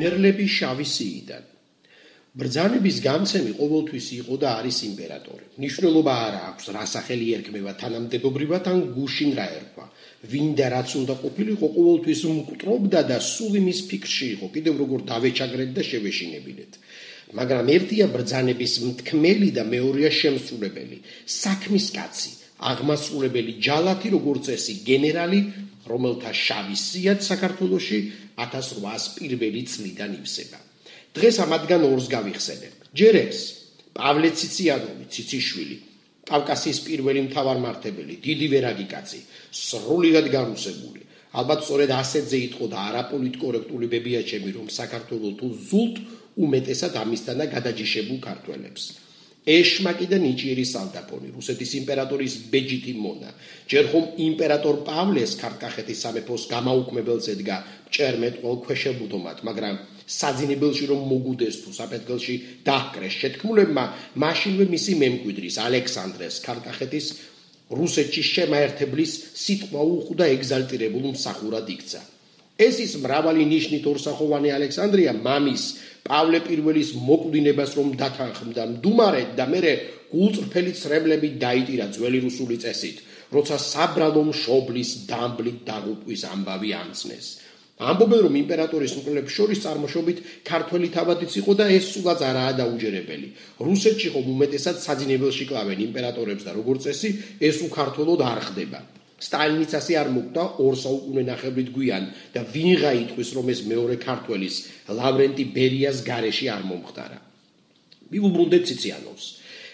ვენერლები შავი სიიდან. ბრძანების გამცემი ყოველთვის იყო და არის იმპერატორი. ნიშნულობა არა აქვს, რა სახელი ერქმევა თანამდებობრივად ან გუშინ რა ერქვა. ვინდა რაც უნდა ყოფილიყო, ყოველთვის მკვდრობდა და სულ იმის ფიქრში იყო, კიდევ როგორ დავეჩაგრეთ და შევეშინებინეთ. მაგრამ ერთია ბრძანების მთქმელი და მეორეა შემსრულებელი, საქმის კაცი, აღმასრულებელი ჯალათი როგორც ესი გენერალი, რომელთა შავი სიაც საქართველოში 1800 პირველი წლიდან ივსება. დღეს ამადგან ორს გავიხსენებ. ჯერ ეს პავლე ციციანოვი, ციციშვილი, კავკასიის პირველი მთავარმართებელი, დიდი ვერაგი კაცი, სრულიად განუსებული. ალბათ სწორედ ასეთზე იტყო და არაპოლიტკორექტული ბებიაჩემი, რომ საქართველოს თუ ზულტ უმეტესად ამისთანა გადაჯიშებულ ქართველებს. ეშმაკი და ნიჭიერი სალდაპონი, რუსეთის იმპერატორის ბეჯითი მონა. ჯერ ხომ იმპერატორ პავლეს ქართკახეთის სამეფოს გამაუქმებელს ედგა ჭერმეტყოლ ქვეშებუდომად, მაგრამ საძინებელში რომ მოგუდეს თუ საფეთქელში დაჰკრეს შეთქმულებმა, მაშინვე მისი მემკვიდრის ალექსანდრეს ქართკახეთის რუსეთში შემაერთებლის სიტყვა უხდა ეგზალტირებულ მსახურად იქცა. ეს ის მრავალი ნიშნით ორსახოვანი ალექსანდრია მამის პავლე პირველის მოკვდინებას რომ დათანხმდა მდუმარეთ და მე გულწრფელი ცრემლები დაიტირა ძველი რუსული წესით, როცა საბრალო მშობლის დამბლით დაღუპვის ამბავი ამცნეს. ამბობენ რომ იმპერატორის მკვლელებს შორის წარმოშობით ქართველი თავადიც იყო და ეს სულაც არაა დაუჯერებელი. რუსეთში ხომ უმეტესად საძინებელში კლავენ იმპერატორებს და როგორც წესი ეს უქართველოდ არ ხდება. სტალინიც ასე არ მოკვდა ორ საუკუნე ნახევრით გვიან და ვინღა იტყვის რომ ეს მეორე ქართველის ლავრენტი ბერიას გარეში არ მომხდარა. მიუბრუნდეთ ციციანოვს.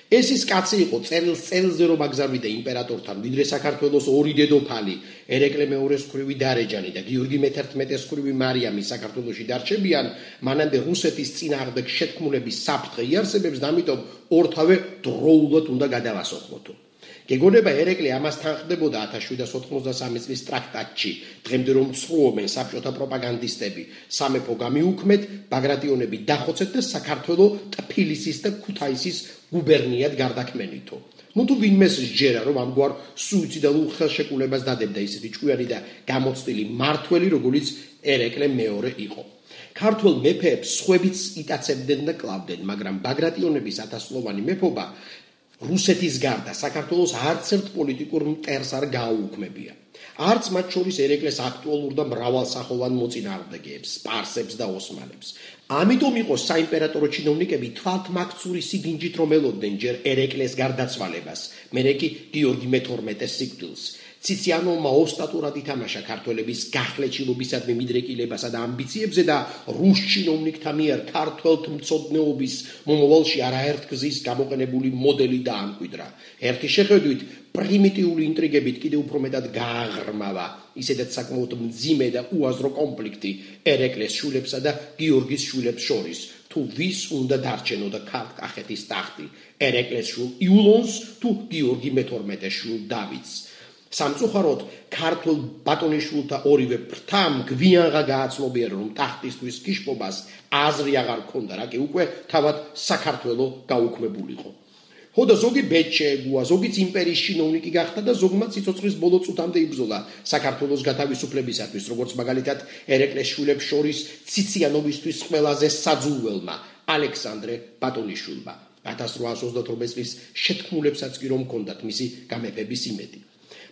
ეს ის კაცი იყო წერილს წერილზე რომ აგზავნიდა იმპერატორთან ვიდრე საქართველოს ორი დედოფალი ერეკლე მეორეს ხრივი დარეჯანი და გიორგი მე-11-ის ხრივი მარიამი საქართველოსში დარჩებიან მანამდე რუსეთის წინააღმდეგ შეთქმულების საფრთხე იარსებებს და ამიტომ ორთავე დროულად უნდა გადავასოხმოთო გეგონება ერეკლე ამასთან ხდებოდა 1793 წლის ტრაქტატში. დღემდე რომ ცრუობენ საბჭოთა პროპაგანდისტები სამეფო გამიუქმეთ ბაგრატიონები დახოცეთ და საქართველოს ტფილისის და ქუთაისის გუბერნიად გარდაქმნითო ნუ თუ ვინმე შეჯერა რომ ამგვარ სუიციდალურ ხელშეკრულებას დადებდა ისეთი ჭკვიანი და გამოცდილი მართველი როგორც ერეკლე მეორე იყო. ქართულ მეფეებს სხვებიც იტაცებდნენ და კლავდნენ მაგრამ ბაგრატიონების ათასლოვანი მეფობა რუსეთის გარდა საქართველოს არც ერთ პოლიტიკურ მტერს არ გააუქმებია. არც მათ შორის ერეკლეს აქტუალურ და მრავალსახოვან მოწინააღმდეგეებს, სპარსებს და ოსმალებს. ამიტომ იყო საიმპერატორო ჩინოვნიკები თვალთმაქცური სიგინჯით რომ ელოდნენ ჯერ ერეკლეს გარდაცვალებას, მერე კი გიორგი მე-12-ის სიკვდილს. ციციანოვმა ოსტატურად ითამაშა ქართველების გახლეჩილობისადმი მიდრეკილებასა და ამბიციებზე და რუს ჩინოვნიკთა მიერ ქართველთ მწოდნეობის მომავალში არაერთ გზის გამოყენებული მოდელი დაამკვიდრა. ერთი შეხედვით პრიმიტიული ინტრიგებით კიდევ უფრო მეტად გააღრმავა ისედაც საკმაოდ მძიმე და უაზრო კონფლიქტი ერეკლეს შულებსა და გიორგის შულებს შორის. თუ ვის უნდა დარჩენოდა ქართკახეთის ტახტი ერეკლეს შულ იულონს თუ გიორგი მე-12 შულ დავითს სამწუხაროდ ქართულ ბატონიშვილთა ორივე ფრთამ გვიანღა გააცნობიერა რომ ტახტისთვის გიშპობას აზრი აღარ ქონდა რა კი უკვე თავად საქართველო გაუქმებულიყო. ხოდა ზოგი ბეჭე გუა ზოგიც იმპერიის შინოვნიკი გახდა და ზოგმა ციცოცხლის ბოლო წუთამდე იბრძოლა საქართველოს გათავისუფლებისათვის როგორც მაგალითად ერეკლეს შვილებს შორის ციციანოვისთვის ყველაზე საძულველმა ალექსანდრე ბატონიშვილმა. 1828 წლის შეთქმულებსაც კი რომ ჰქონდათ მისი გამეფების იმედი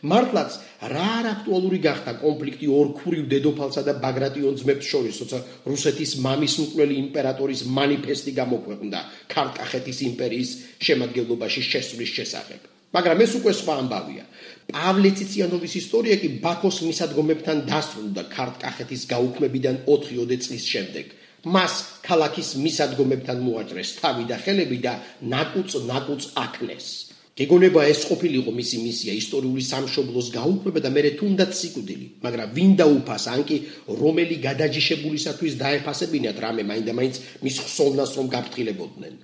მართლაც რა არაქტუალური გახდა კონფლიქტი ორქურივ დედოფალსა და ბაგრატიონ ძმებს შორის, თორსა რუსეთის მამისმკვლელი იმპერატორის манифеסטი გამოქვეყნდა ქართლახეთის იმპერიის შემადგენლობაში შესვლის შესახებ. მაგრამ ეს უკვე სხვა ამბავია. პავლე ციციანოვის ისტორია კი ბაქოს მისადგომებთან დასრულდა ქართლახეთის გაუქმებიდან 4-ოდე წლის შემდეგ. მას ქალაქის მისადგომებთან მოაჭრეს თავი და ხელები და ნაკუც-ნაკუც აკნეს. გეგონება ეს ყოფილიყო მისი მისია ისტორიული სამშობლოს გაუქმება და მეორე თუნდაც სიკვდილი მაგრამ ვინ დაუფას ანკი რომელი გადაჯიშებულისათვის დაეფასებინათ რამე მაინდა-მაინც მის ხსოვნას რომ გაფრთხილებოდნენ.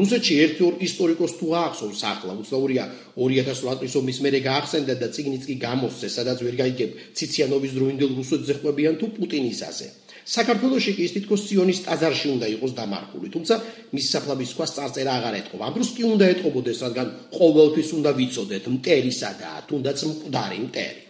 რუსეთში ერთი ორ ისტორიკოს თუ ახსოვს ახლა უცნაურია 2008 წლის ომის მერე გაახსენდა და ციგნიც კი გამოსცეს სადაც ვერ გაიგებ ციციანოვის დროინდელ რუსეთზე ხვებიან თუ პუტინისაზე საქართველოსი კი ის თითქოს სიონის ტაძარში უნდა იყოს დამარხული, თუმცა მის საფლავის სხვა წარწერა აღარ ეთყობა. ამ დროს კი უნდა ეთყობოდეს, რადგან ყოველთვის უნდა ვიცოდეთ მტერისა და თუნდაც მკვდარი მტერი.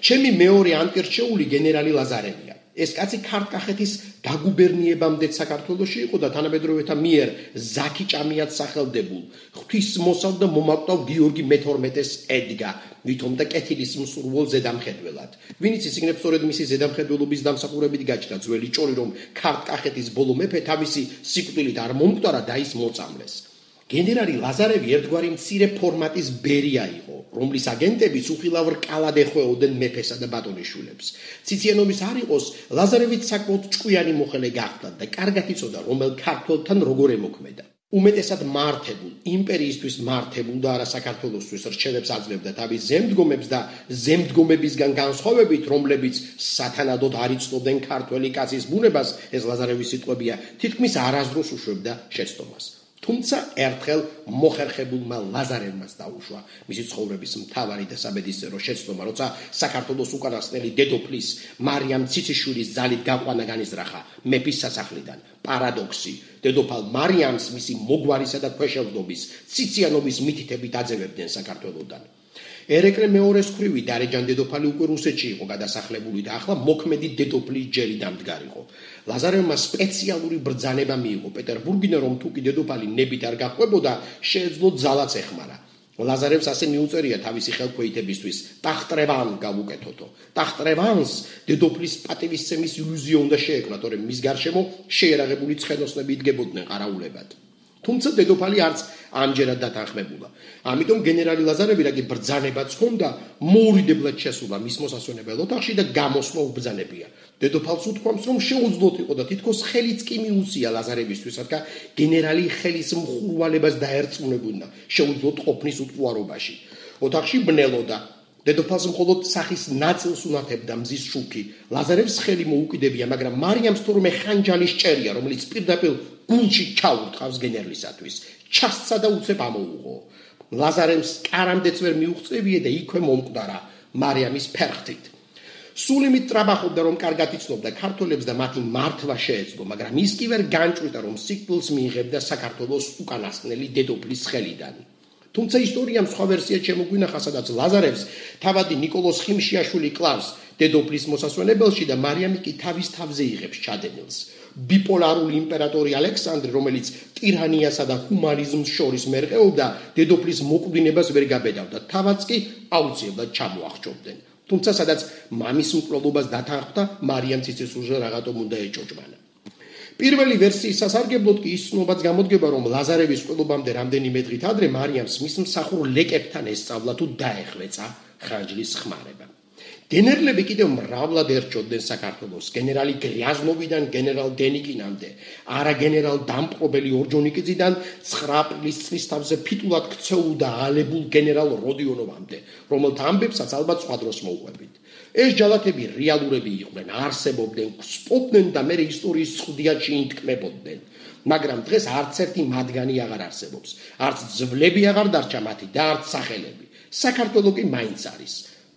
ჩემი მეორე ანტირჩეული გენერალი ლაზარენია. ეს კაცი ქართკახეთის დაგუბერნიებამდე საქართველოსში იყო და თანამედროვეთა მიერ ზაკი ჭამიად სახელდებულ ღვთისმოსავ და მომაკვდავ გიორგი მე-12-ს ედგა ვითომ და კეთილის მსურველ ზედამხედველად ვინც ისიგნებს სწორედ მისი ზედამხედველობის დამსახურებით გაჩნდა ძველი ჭორი რომ ქართკახეთის ბოლო მეფე თავისი სიკვდილით არ მომკვდარა და ის მოწამლეს გენერალი ლაზარევი ერთგვარი მცირე ფორმატის ბერია იყო, რომლის აგენტებიც უხილავ რკალად ეხვეოდნენ მეფესა და ბატონიშვილებს. ციციანობის არ იყოს, ლაზარევიც საკმაოდ ჭკვიანი მოხელე გახდა და კარგად იცოდა, რომელ ქართველთან როგორ ემოქმედა. უმეტესად მართებულ, იმპერიისთვის მართებულ და არა საქართველოსთვის რჩევებს აძლევდა თავის ზემდგომებს და ზემდგომებისგან განსხვავებით, რომლებიც სათანადოდ არ იცნობდნენ ქართველი კაცის ბუნებას, ეს ლაზარევის სიტყვებია, თითქმის არასდროს უშვებდა შეცდომას. თუმცა ერთხელ მოხერხებულმა ლაზარევმაც დაუშვა მისი ცხოვრების მთავარი და საბედისწერო შეცდომა, როცა საქართველოს უკანასკნელი დედოფლის მარიამ ციციშვილის ძალით გაყვანა განიზრახა მეფის სასახლიდან. პარადოქსი, დედოფალ მარიამს მისი მოგვარისა და ქვეშევრდობის ციციანობის მითითებით აძევებდნენ საქართველოსთან. ერეკლე მეორეს ხრივი დარეჯან დედოფალი უკვე რუსეთში იყო გადასახლებული და ახლა მოქმედი დედოფლის ჯერი დამდგარიყო. ლაზარევმა სპეციალური ბრძანება მიიღო პეტერბურგიდან რომ თუ კი დედოფალი ნებით არ გახვებოდა, შეეძლო ძალაც ეხმარა. ლაზარევს ასე მიუწერია თავისი ხელქვეითებისთვის ტახტრევან გავუკეთოთო. ტახტრევანს დედოფლის პატივისცემის ილუზია უნდა შეექმნა, თორემ მის გარშემო შეერაღებული ცხენოსნები იდგებოდნენ ყარაულებად. თუმცა დედოფალი არც ამჯერად დათანხმებულა. ამიტომ გენერალი ლაზარევი რაგი ბრძანებაც ჰქონდა, მოურიდებლად შესულა მის მოსასვენებელ ოთახში და გამოსვლა უბრძანებია. დედოფალს უთქვამს, რომ შეუძლოთ იყო და თითქოს ხელიც კი მიუწია ლაზარევისთვის, რადგან გენერალი ხელის მხურვალებას დაერწმუნებუნა, შეუძლოთ ყოფნის უტყუარობაში. ოთახში ბნელოდა დედოფალს მხოლოდ სახის ნაწილს უნათებდა მზის შუქი. ლაზარევს ხელი მოუკიდებია, მაგრამ მარიამს თურმე ხანჯალი სჭერია, რომელიც პირდაპირ კუნჩი ჩაურთყავს გენერლისათვის. ჩასცა და უცებ ამოუღო. ლაზარემს კარამდეც ვერ მიუღწევიე და იქვე მომკვდარა მარიამის ფერხთით. სული მით ტრაბახობდა რომ კარგად იცნობდა ქართველებს და მათი მართვა შეეძლო, მაგრამ ის კი ვერ განჭვრიტა რომ სიკვდილს მიიღებდა საქართველოს უკანასკნელი დედოფლის ხელიდან. თუმცა ისტორიამ სხვა ვერსია შემოგვინახა, სადაც ლაზარევს თავადი نيكოლოს ხიმშიაშვილი კლავს დედოფლის მოსასვენებელში და მარიამი კი თავის თავზე იღებს ჩადენილს. ბიპოლარული იმპერატორი ალექსანდრე, რომელიც ტირანიასა და ჰუმანიზმს შორის მერყეობდა, დედოფლის მოკვდინებას ვერ გაბედავდა. თავაც კი აუცილებლად ჩამოახჭობდნენ. თუმცა სადაც მამის მკვლელობას დათანხმდა, მარიამ ციცისურზე რაღაცა უნდა ეჭოჭმანა. პირველი ვერსიის სასარგებლოდ კი ის ცნობაც გამოდგება, რომ ლაზარევის ყოლობამდე რამდენიმე დღით ადრე მარიამს მის მსახურ ლეკებთან ესწავლა თუ დაეხვეწა ხანჯლის ხმარება. გენერლები კიდევ მრავლად ერჩოდნენ საქართველოს. გენერალი გრიაზნოვიდან გენერალ დენიკინამდე არა გენერალ დამპყრობელი ორჯონიკიძიდან 9 პლის წლის თავზე ფიტულად ქცეულდა ალებულ გენერალ როდიონოვამდე რომელთა ამბებსაც ალბათ სხვა დროს მოუყვებით. ეს ჯალათები რეალურები იყვნენ არსებობდნენ სპობდნენ და მე ისტორიის წვდიაჩი ინთქმებოდნენ მაგრამ დღეს არც ერთი მათგანი აღარ არსებობს. არც ძვლები აღარ დარჩა მათი და არც სახელები. საქართველოს კი მაინც არის.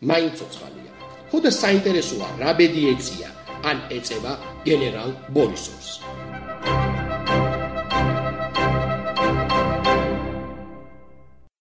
მაინც ოცხალია ხოდა საინტერესოა რა ბედი ეწია ან ეწევა გენერალ ბორისოვს